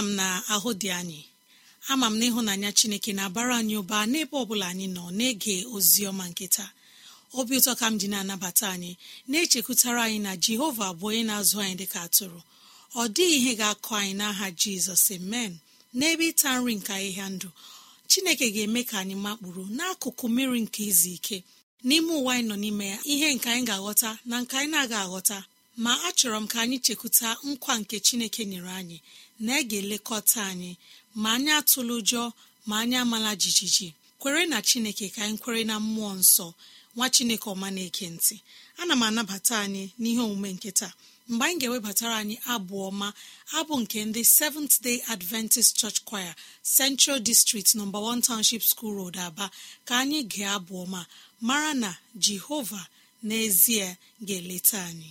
Ama m na ahụ dị anyị. Ama m na ịhụnanya chineke na-abara anyị ụba n'ebe ọ bụla anyị nọ na-ege ozi ọma nkịta obi ụtọ ka m ji na-anabata anyị na-echekwutara anyị na jehova bụ onye na-azụ anyị dịka atụrụ. Ọ dịghị ihe ga-akọ anyị n'aha jizọs amen. N'ebe ịta nri nke ahịhịa ndụ chineke ga-eme ka anyị makpụrụ n'akụkụ mmiri nke izu ike. N'ime ụwa anyị nọ n'ime ya ihe nke anyị ga-aghọta na nke anyị na-aga aghọta ma achọrọ m ka anyị chekwuta nkwa nke chineke nyere anyị. Na ị ga-elekọta anyị ma anyị atụla ụjọ ma anyị amala jijiji. Kwere na chineke ka anyị kwere na mmụọ nsọ nwa chineke ọma na-eke ntị. Ana m anabata anyị n'ihe omume nke taa. Mgbe anyị ga-ewebatara anyị abụ ọma abụ nke ndị Seventh Day Adventist Church Choir Central District No. 1 Township School Road Aba ka anyị gee abụ ọma mara na Jehova n'ezie ga-eleta anyị.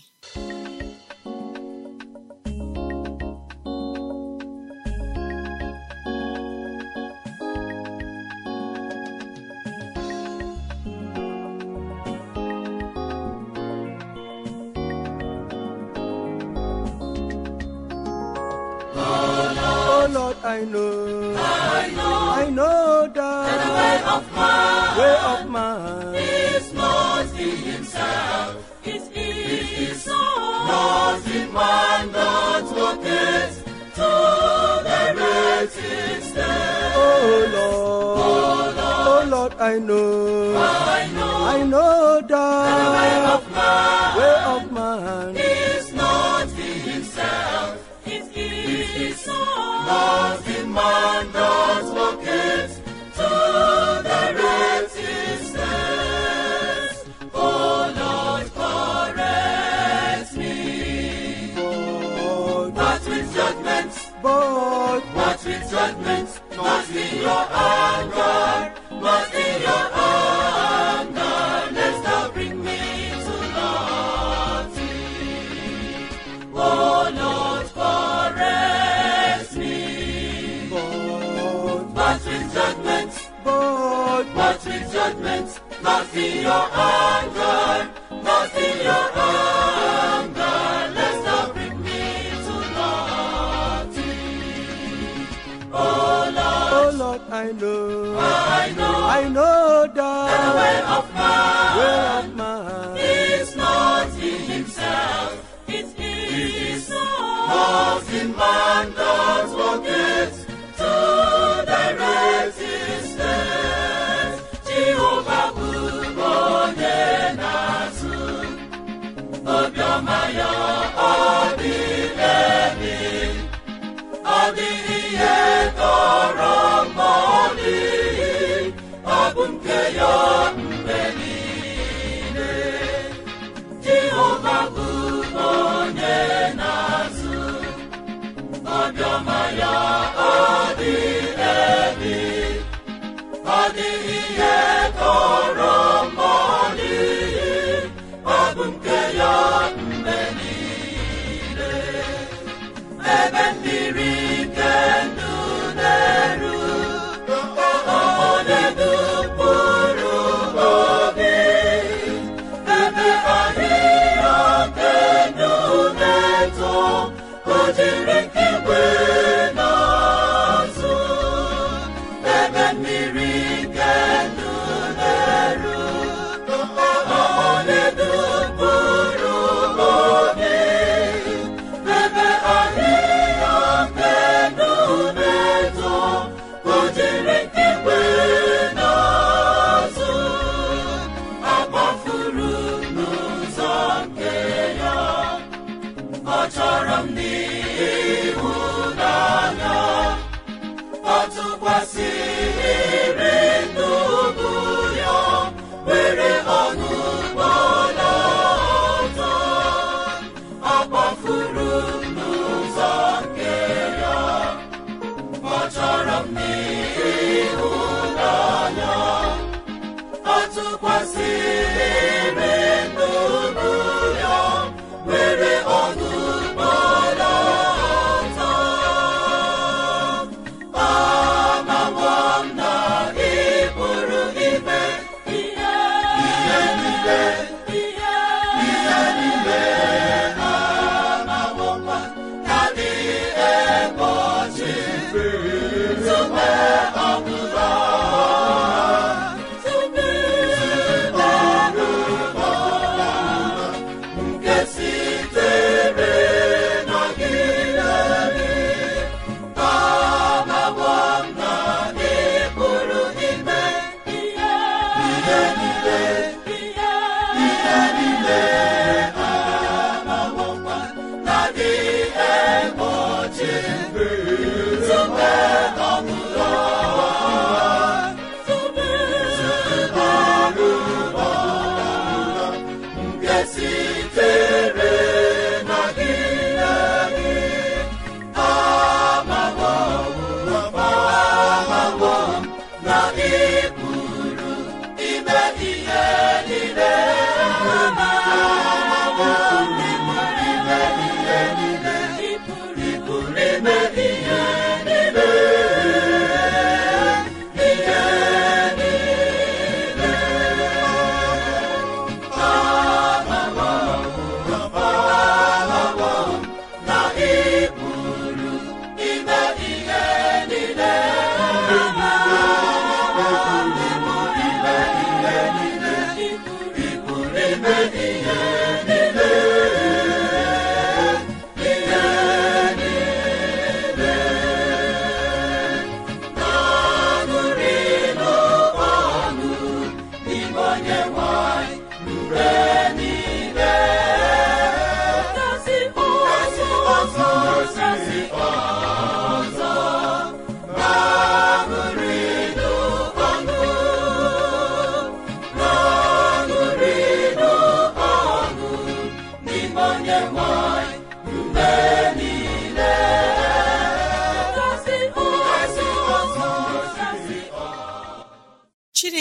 I know, I know, I know that the way of man, way of man. is lost in himself. It is so lost in man that walketh to the great extent. Oh Lord, oh Lord, oh Lord, I know, I know, I know that the way of man, way of judgment, not in your anger, not in your anger. Let's not bring me to naughty. Oh Lord, oh Lord, I know, I know, I know that the way of man, way of jehova bụ onye na-azụ obiọma Thank you. você.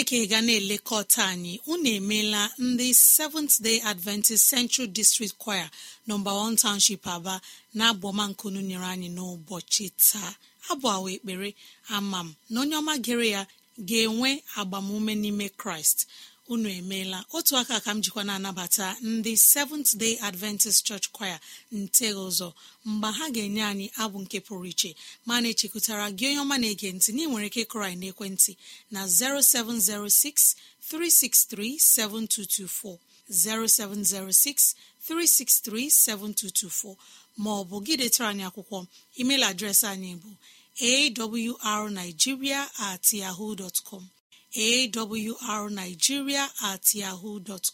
chineke ga na-elekọta anyị. Unu emeela ndị seventh day adventist central district choir nọmba 1 township aba na abọmankunu nyere anyị n'ụbọchị taa. Abụawa ekpere ama m na onye ọma gere ya ga-enwe agbamume n'ime kraịst. Unu emeela. Otu aka ka m jikwa na-anabata ndị seventh day adventist church choir nteghe ụzọ mgbe ha ga-enye anyị abụ nke pụrụ iche ma na-echekwutara gị onye ọma na-ege ntị na nwere ike kụrụ anyị n'ekwentị na 0706 363 7224 0706 363 7224 ma ọ bụ gị detara anyị akwụkwọ. Email adreesị anyị bụ awrnigeria at yahoo dot com. Awrnigeria at yahoo dot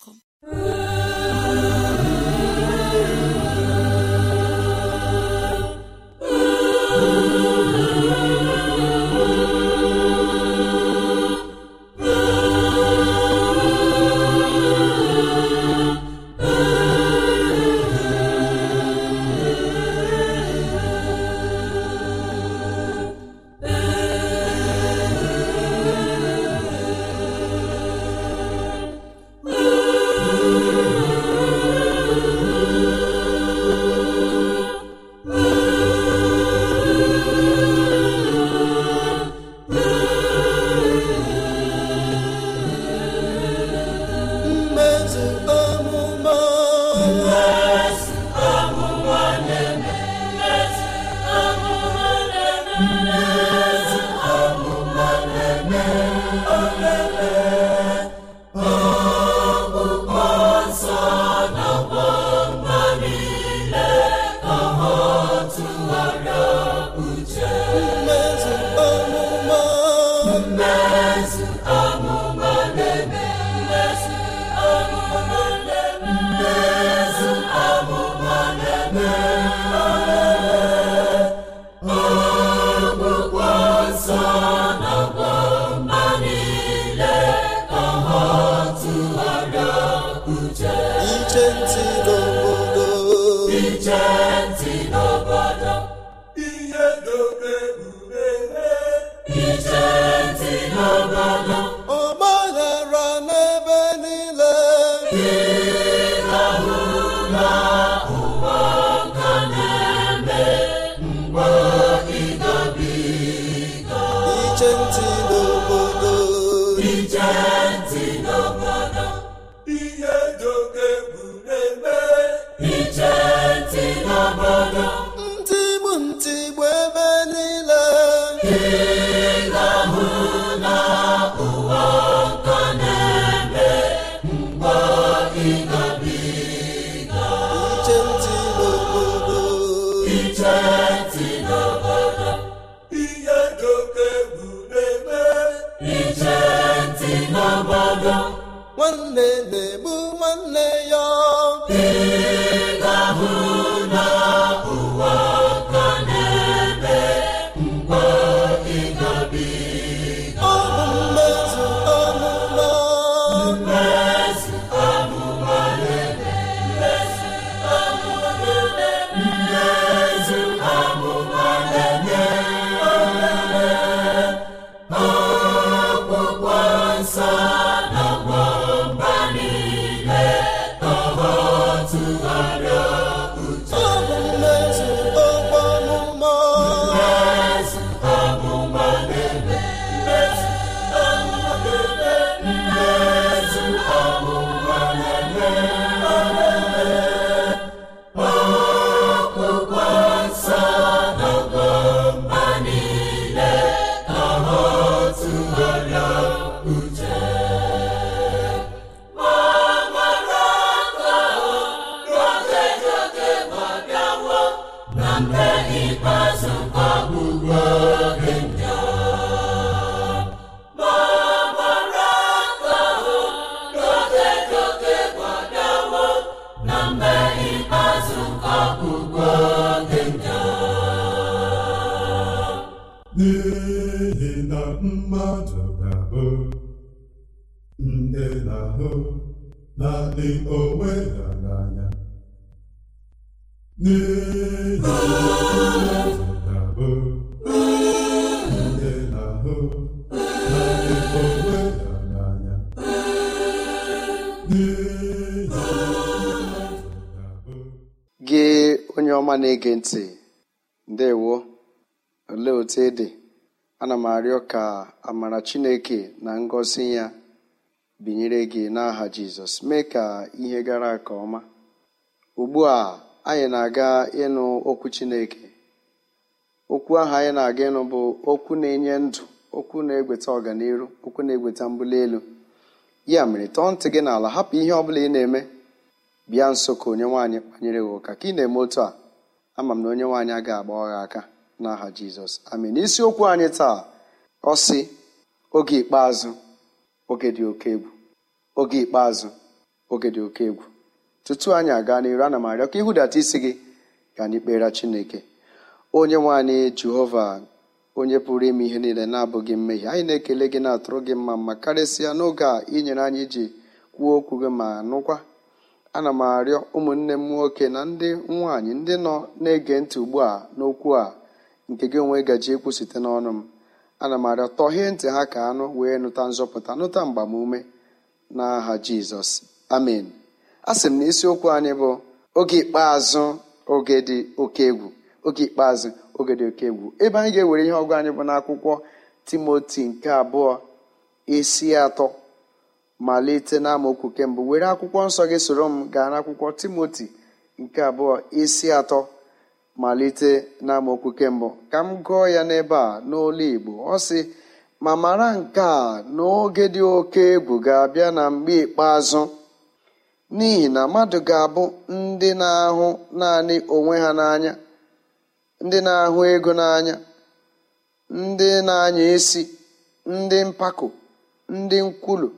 amara chineke na ngọzi ya binyere gị n'aha jizọs. Mee ka ihe gara nke ọma. Ugbu a anyị na-aga ịnụ okwu chineke. Okwu ahụ anyị na-aga ịnụ bụ okwu na-enye ndụ okwu na-egweta ọganiru okwu na-egweta mbuli elu. Ya mere tọọ ntị gị n'ala hapụ ihe ọ bụla ị na-eme. Bịa nso ka onye nwaanyị kpanyere gị ụka ka ị na-eme otu a. Ama m na onye nwaanyị a ga-agba ọgha aka n'aha jizọs. Amen. Isiokwu anyị taa. Ọ sị oge ikpeazụ oge dị oke egwu. Oge ikpeazụ oge dị oke egwu. Tutu anyị aga n'iru ana m arịọ ka ịhụdata isi gị ka anyị kpere chineke. Onye nwaanyị jehova onye pụrụ ime ihe niile na-abụghị mmehie anyị na-ekele gị na-atụrụ gị mma mma karịsịa n'oge a inyere anyị iji kwuo okwu gị ma nụkwa. Ana m arịọ ụmụnne m nwoke na ndị nwaanyị ndị nọ na-ege ntị ugbu a n'okwu a nke gị onwe gaji ekwu site n'ọnụ m. ana m arịọ tọhee ntị ha ka anụ wee nụta nzọpụta nụta mgbamume n'aha jizọs. Amen. A sị m na isiokwu anyị bụ oge ikpeazụ oge dị oke egwu oge ikpeazụ oge dị oke egwu. Ebe anyị ga-ewere ihe ọgụ anyị bụ n'akwụkwọ timoti nke abụọ isi atọ malite n'amaokwu kembụ were akwụkwọ nsọ gị soro m gaa n'akwụkwọ timoti nke abụọ isi atọ. Malite n'amaokwu kembụ ka m gụọ ya n'ebe a n'olu igbo. Ọ sị ma mara nke a n'oge dị oke egwu ga-abịa na mgbe ikpeazụ n'ihi na mmadụ ga-abụ ndị na-ahụ naanị onwe ha n'anya ndị na-ahụ ego n'anya ndị na-anya isi ndị mpako ndị nkwulu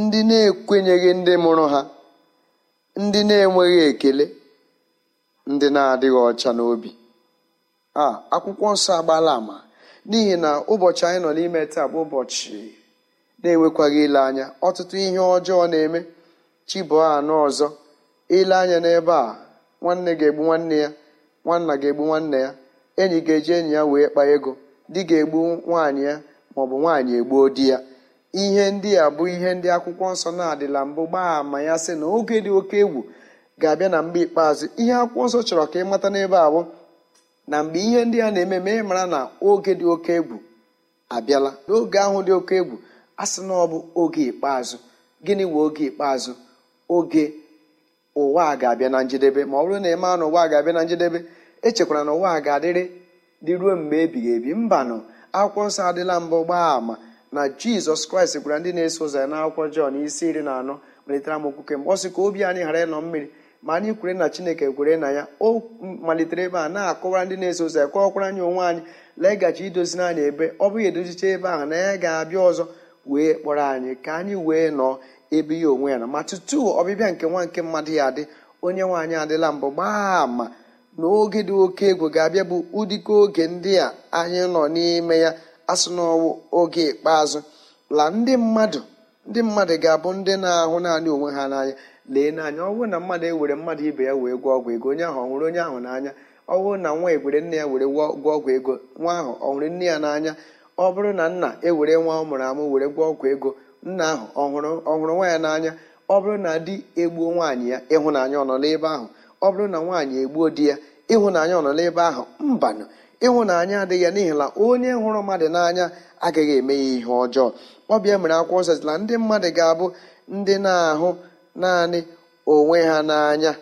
ndị na-ekwenyeghị ndị mụrụ ha ndị na-enweghị ekele ndị na-adịghị ọcha n'obi. A akwụkwọ nsọ agbala ama n'ihi na ụbọchị anyị nọ n'ime taa bụ ụbọchị na-enwekwaghị ile anya. Ọtụtụ ihe ọjọọ na-eme chibụọ anọ ọzọ. Ile anya n'ebe a nwanne ga-egbu nwanne ya nwanna ga-egbu nwanne ya enyi ga-eji enyi ya wee kpaa ego di ga-egbu nwaanyị ya maọbụ nwaanyị egbuo di ya. Ihe ndị a bụ ihe ndị akwụkwọ nsọ na-adịla mbụ gbaa ama ya sị na oge dị oke egwu ga-abịa na mgbe ikpeazụ. Ihe akwụkwọ nsọ chọrọ ka ị mata n'ebe a bụ na mgbe ihe ndị a na-eme ị mara na oge dị oke egwu abịala. N'oge ahụ dị oke egwu a sị na ọ bụ oge ikpeazụ. Gịnị wee oge ikpeazụ? Oge ụwa a ga-abịa na njedebe. Ma ọ bụrụ na ị na ụwa ga-abịa na njedebe echekwara na ụwa ga-adịrị dị ruo mgbe ebighị ebi. Mbanụ akwụkwọ nsọ adịla mbụ gbaa ama na jizọs kraịst gwara ndị na-eso ụzọ ya n'akwụkwọ jọn isi iri na anọ malitere amokwu kemgbe. Ọ ka obi anyị ghara ịnọ mmiri. Ma anyị kwere na chineke kwere na ya. O malitere ebe a na-akọwara ndị na-eso ụzọ ya kọwakwara anyị onwe anyị legachi idoziri anyị ebe. Ọ bụghị edozicha ebe ahụ na ya ga-abịa ọzọ wee kpọrọ anyị ka anyị wee nọọ ebe ya onwe ya na ma tutu ọbịbịa nke nwa nke mmadụ ya adị onye nwaanyị adịla mbụ gbaa ama na oge dị oke egwu ga-abịa bụ ụdịka oge ndị a anyị nọ n'ime ya. Asụ n'ọwụ oge ikpeazụ. La ndị mmadụ ndị mmadụ ga-abụ ndị na-ahụ naanị onwe ha n'anya. Lee n'anya ọ bụrụ na mmadụ ewere mmadụ ibe ya wee gwọ ọgwụ ego onye ahụ ọ onye ahụ n'anya ọ bụrụ na nwa egwere nne ya were gwọ ọgwụ ego nwa ahụ ọ nne ya n'anya ọ bụrụ na nna ewere nwa ọ mụrụ amụ were gwọ ọgwụ ego nna ahụ ọ hụrụ nwa ya n'anya ọ bụrụ na di egbuo nwaanyị ya ịhụnanya ọ nọ n'ebe ahụ ọ bụrụ na nwaanyị egbuo di ya ịhụnanya ọ nọ n'ebe ahụ mbanụ ịhụnanya adịghị ya n'ihi na onye hụrụ mmadụ n'anya agaghị eme ya ihe ọjọọ. Ọbịa mere akwụkwọ nsọ ndị mmadụ ga-abụ ndị na-ahụ naanị onwe ha n'anya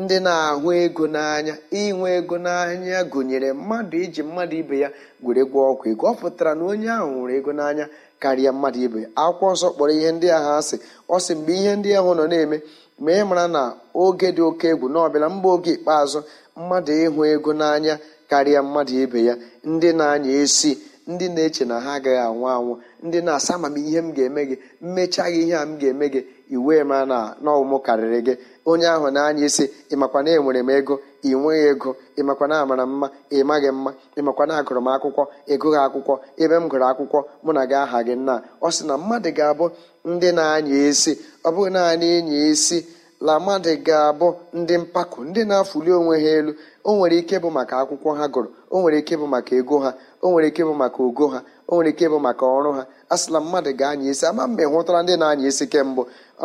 ndị na-ahụ ego n'anya inwe ego n'anya gụnyere mmadụ iji mmadụ ibe ya gwere gwọ ọgwụ ego ọ pụtara na onye ahụ hụrụ ego n'anya karịa mmadụ ibe akwụkwọ nsọ kpọrọ ihe ndị ahụ asị ọ sị mgbe ihe ndị ahụ nọ na-eme ma ị mara na oge dị oke egwu na ọbịala mba oge ikpeazụ mmadụ ịhụ ego n'anya karịa mmadụ ibe ya. Ndị na-anya esi ndị na-eche na ha agaghị anwụ anwụ ndị na-asa amamihe m ga-eme gị mmechaghị ihe a m ga-eme gị iwe ma na n'ọmụmụ karịrị gị. Onye ahụ na-anya isi ịmakwa na enwere m ego ị nweghị ego ịmakwa na amara mma ịmaghị mma ịmakwa na agụrụ m akwụkwọ ịgụghị akwụkwọ ebe m gụrụ akwụkwọ mụ na gị aha gị nna. Ọ sị na mmadụ ga-abụ ndị na-anya isi ọ bụghị naanị enyi isi la mmadụ ga-abụ ndị mpako ndị na-afụli onwe ha elu. O nwere ike bụ maka akwụkwọ ha gụrụ o nwere ike bụ maka ego ha o nwere ike bụ maka ogo ha o nwere ike bụ maka ọrụ ha. A sịla mmadụ ga-anya isi. Ama mgbe hụtara ndị na-anya isi kembụ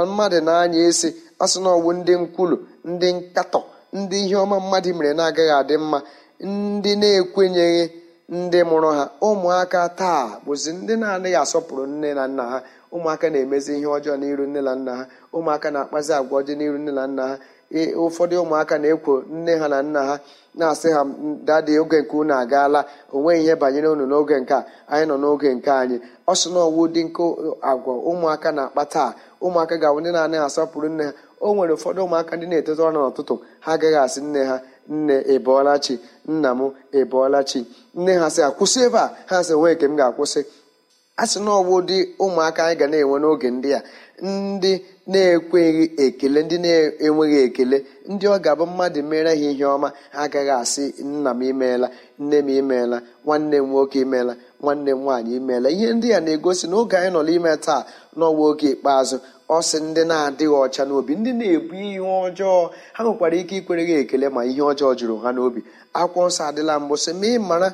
mmadụ na-anya isi asị ndị nkwulu ndị nkatọ ndị ihe ọma mmadụ mere na-agaghị adị mma ndị na-ekwenyeghị ndị mụrụ ha. Ụmụaka taa bụzi ndị na-adịghị asọpụrụ nne na nna ha. Ụmụaka na-emezi ihe ọjọọ n'iru nne na nna ha. Ụmụaka na-akpazi agwa ọjọọ n'iru nne na nna ha. Ụfọdụ ụmụaka na-ekwo nne ha na nna ha na-asị ha dadị oge nke unu agaala o nweghị ihe banyere unu n'oge nke a anyị nọ n'oge nke anyị. Ọ na ọwụ dị nke agwa ụmụaka na-akpa taa ụmụaka ga-awụ ndị na-anaghị asọpụrụ nne ha. O nwere ụfọdụ ụmụaka ndị na-eteta ọrụ n'ụtụtụ ha agaghị asị nne ha nne ịbọọlachi nna m ịbọọlachi nne ha sị akwụsị ebe a. Ha sị nwee nke m ga-akwụsị. A sị na ọwụ ụdị ụmụaka anyị ga na-enwe n'oge ndị a. ndị na-ekweghị ekele ndị na-enweghị ekele ndị ọ ga-abụ mmadụ mere ha ihe ọma ha agaghị asị nna m imeela nne m imeela nwanne m nwoke imeela nwanne m nwaanyị imeela. Ihe ndị a na-egosi na oge anyị nọ n'ime taa n'ọnwa oge ikpeazụ ọ sị ndị na-adịghị ọcha n'obi ndị na-ebu ihe ọjọọ ha nwekwara ike ikwere gị ekele ma ihe ọjọọ jụrụ ha n'obi. Akwụkwọ nsọ adịla mbụ sị ma ị mara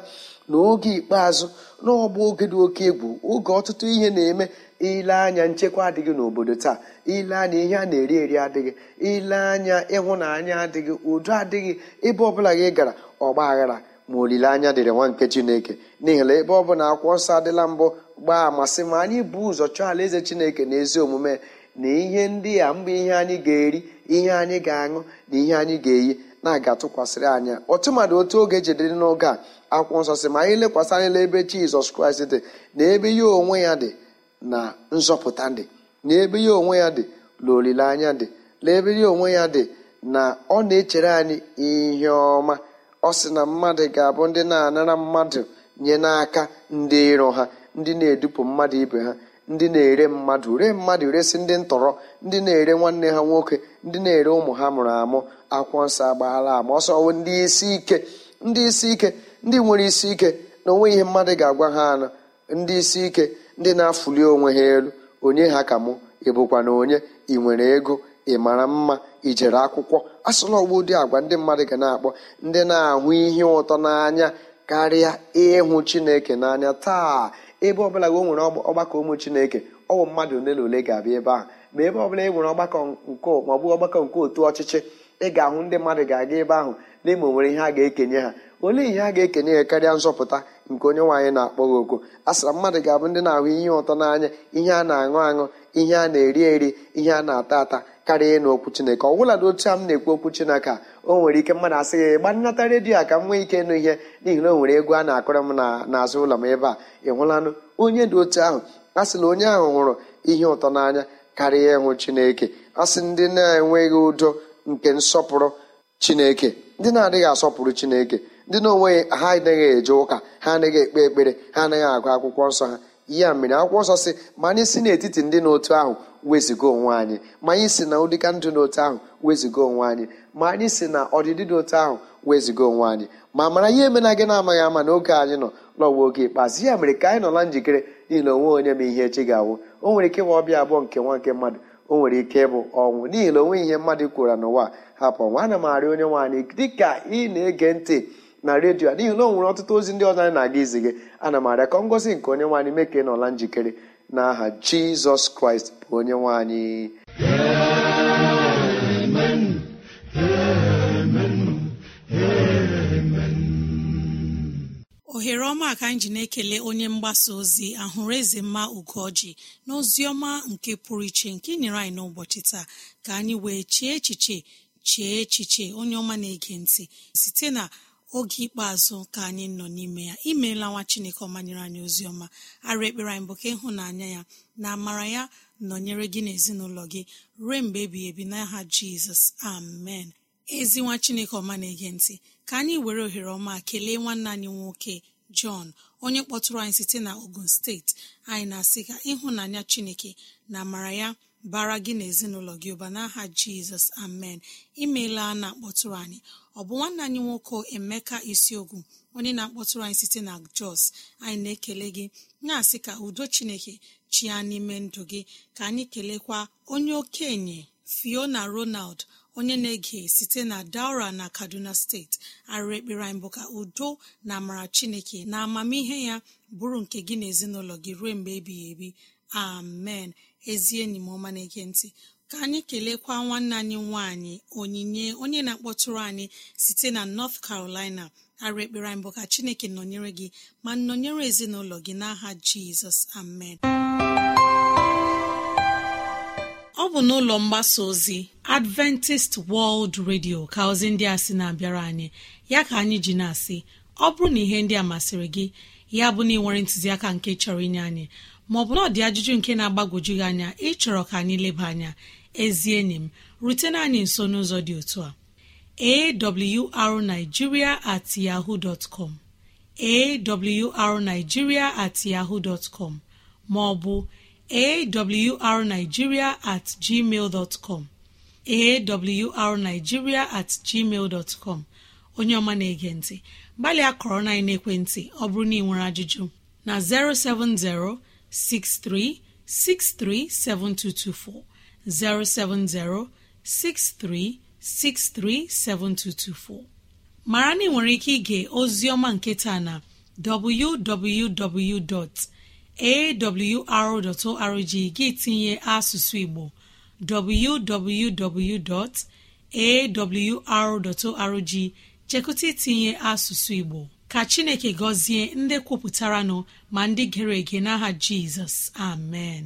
n'oge ikpeazụ n'ọgbụ oge dị oke egwu oge ọtụtụ ihe na-eme ile anya nchekwa adịghị n'obodo taa. Ile anya ihe a na-eri eri adịghị. Ile anya ịhụnanya adịghị. Udo adịghị. Ebe ọbụla gị gara ọgba aghara ma olileanya dịrị nwa nke chineke. N'ihi na ebe ọ bụ na akwụkwọ nsọ adịla mbụ gbaa amasị ma anyị bụ ụzọ chọọ alaeze chineke na ezi omume na ihe ndị a mbụ ihe anyị ga-eri ihe anyị ga-aṅụ na ihe anyị ga-eyi na-aga tụkwasịrị anya. Otu mmadụ otu oge jedere n'oge a akwụkwọ nsọ sị ma anyị lekwasị anya n'ebe jizọs kraịst dị na ebe ya onwe ya dị. Na nzọpụta dị na ya onwe ya dị na olileanya dị na ebe ya onwe ya dị na ọ na-echere anyị ihe ọma. Ọ sị na mmadụ ga-abụ ndị na-anara mmadụ nye n'aka ndị iro ha ndị na-edupụ mmadụ ibe ha ndị na-ere mmadụ ree mmadụ resi ndị ntọrọ ndị na-ere nwanne ha nwoke ndị na-ere ụmụ ha mụrụ amụ akwụkwọ nsọ agbaala ama ọsọ ndị isi ike ndị isi ike ndị nwere isi ike na onwe ihe mmadụ ga-agwa ha anụ ndị isi ike ndị na-afụli onwe ha elu onye ha ka mụ? Ịbụkwa na onye ị nwere ego ị mara mma ijere akwụkwọ? Asụla ọgbụ ụdị agwa ndị mmadụ ga na-akpọ ndị na-ahụ ihe ụtọ n'anya karịa ịhụ chineke n'anya. Taa ebe ọbụla o nwere ọgbakọ ụmụ chineke ọ bụ mmadụ ole na ole ga-abịa ebe ahụ. Ma ebe ọbụla e nwere ọgbakọ nke maọbụ ọgbakọ nke otu ọchịchị ị ga-ahụ ndị mmadụ ga-aga ebe ahụ n'ime o nwere ihe a ga-ekenye ha. Olee ihe a ga-ekenye ya karịa nzọpụta nke onye nwaanyị na-akpọ gị oku? A sịra mmadụ ga-abụ ndị na-ahụ ihe ụtọ n'anya ihe a na-aṅụ aṅụ ihe a na-eri eri ihe a na-ata ata karịa ịnụ okwu chineke. Ọ bụladị otu a m na-ekwu okwu chineke o nwere ike mmadụ asị gị gbannata redio a ka m nwee ike ịnụ ihe n'ihi na o nwere egwu a na-akọrọ m n'azụ ụlọ m ebe a. Ị hụlanụ onye dị otu ahụ a sị na onye ahụ hụrụ ihe ụtọ n'anya karịa ịhụ chineke. A sị ndị na-enweghị udo nke nsọpụrụ chineke ndị na-adịghị asọpụrụ chineke. Ndị na onwe ha anaghị eje ụka ha anaghị ekpe ekpere ha anaghị agụ akwụkwọ nsọ ha. Ya mere akwụkwọ nsọ si ma anyị si n'etiti ndị n'otu ahụ weziga onwe anyị. Ma anyị si na ụdịka ndụ n'otu ahụ weziga onwe anyị. Ma anyị si na ọdịdị n'otu ahụ weziga onwe anyị. Ma mara ihe emena gị na-amaghị ama n'oge anyị nọ n'ọwa oge ikpeazụ. Ya mere ka anyị nọ na njikere n'ihi onwe onye ma ihe echi ga-awụ. O nwere ike ịbụ ọbịa abụọ nke nwa nke mmadụ o nwere ike ịbụ ọnwụ n'ihi na onwe ihe mmadụ kwuru n'ụwa hapụ ọnwụ. Ana m arịọ onye nwaanyị dịka ị na-ege ntị na redio a n'ihi na o nwere ọtụtụ ozi ndị ọzọ anyị na-aga izi gị ana m arịa ka ngozi nke onye nwaanyị mee ka ị nọla njikere n'aha jizọs kraịst bụ onye nwaanyị ohere ọma ka anyị ji na-ekele onye mgbasa ozi ahụrụ eze mma ugoji na ozi ọma nke pụrụ iche nke nyere anyị n'ụbọchị taa. Ka anyị wee chee echiche chee echiche onye ọma na-ege ntị site na oge ikpeazụ ka anyị nọ n'ime ya. Imeela nwa chineke ọma nyere anyị ozi ọma. Arụ ekpere anyị bụ ka ịhụnanya ya na amara ya nọnyere gị n'ezinụlọ gị ruo mgbe ebighị ebi n'aha jizọs. Amen. Ezi nwa chineke ọma na-ege ntị ka anyị were ohere ọma kelee nwanne anyị nwoke jọn onye kpọtụrụ anyị site na ogun steeti anyị na-asị ka ịhụnanya chineke na amara ya bara gị na ezinụlọ gị ụba n'aha jizọs. Amen. Imeela na-akpọtụrụ anyị. Ọ bụ nwanne anyị nwoke emeka isiogwu onye na-akpọtụrụ anyị site na jos. Anyị na-ekele gị. Na-asị ka udo chineke chia n'ime ndụ gị. Ka anyị kelekwa onye okenye fiona ronald onye na-ege site na daura na kaduna steeti arịrị ekpere anyị bụ ka udo na amara chineke na amamihe ya bụrụ nke gị na ezinụlọ gị ruo mgbe ebighị ebi. Amen. Ezi enyi m ọma na-ege ntị. Ka anyị kelekwa nwanne anyị nwanyị onyinye onye na-akpọtụrụ anyị site na north carolina. Arụ ekpere anyị bụ ka chineke nọnyere gị ma nọnyere ezinụlọ gị n'aha jizọs. Amen. Ọ bụ n'ụlọ mgbasa ozi adventist world radio ka ozi ndị a sị na-abịara anyị. Ya ka anyị ji na-asị ọ bụrụ na ihe ndị a masịrị gị ya bụ na ị nwere ntụziaka nke chọrọ inye anyị maọbụ na ọ dị ajụjụ nke na-agbagwoju gị anya ịchọrọ ka anyị leba anya ezi enyi m rutena anyị nso n'ụzọ dị otu a. Awrnigeria at yahoo dot com. At yahoo dot maọbụ awrnigeria at gmail dot com. Awrnigeria at gmail dot com. Onye ọma na-ege ntị gbalịa kọrọ na ekwentị ọ bụrụ na ị nwere ajụjụ na 070 63637224 07063637224 mara na ị nwere ike ige ozi ọma nke taa na www.awr.org gị tinye asụsụ Igbo www.awr.org chekụta itinye asụsụ Igbo ka chineke gọzie ndị kwupụtara nọ ma ndị gere ege n'aha jizọs. Amen.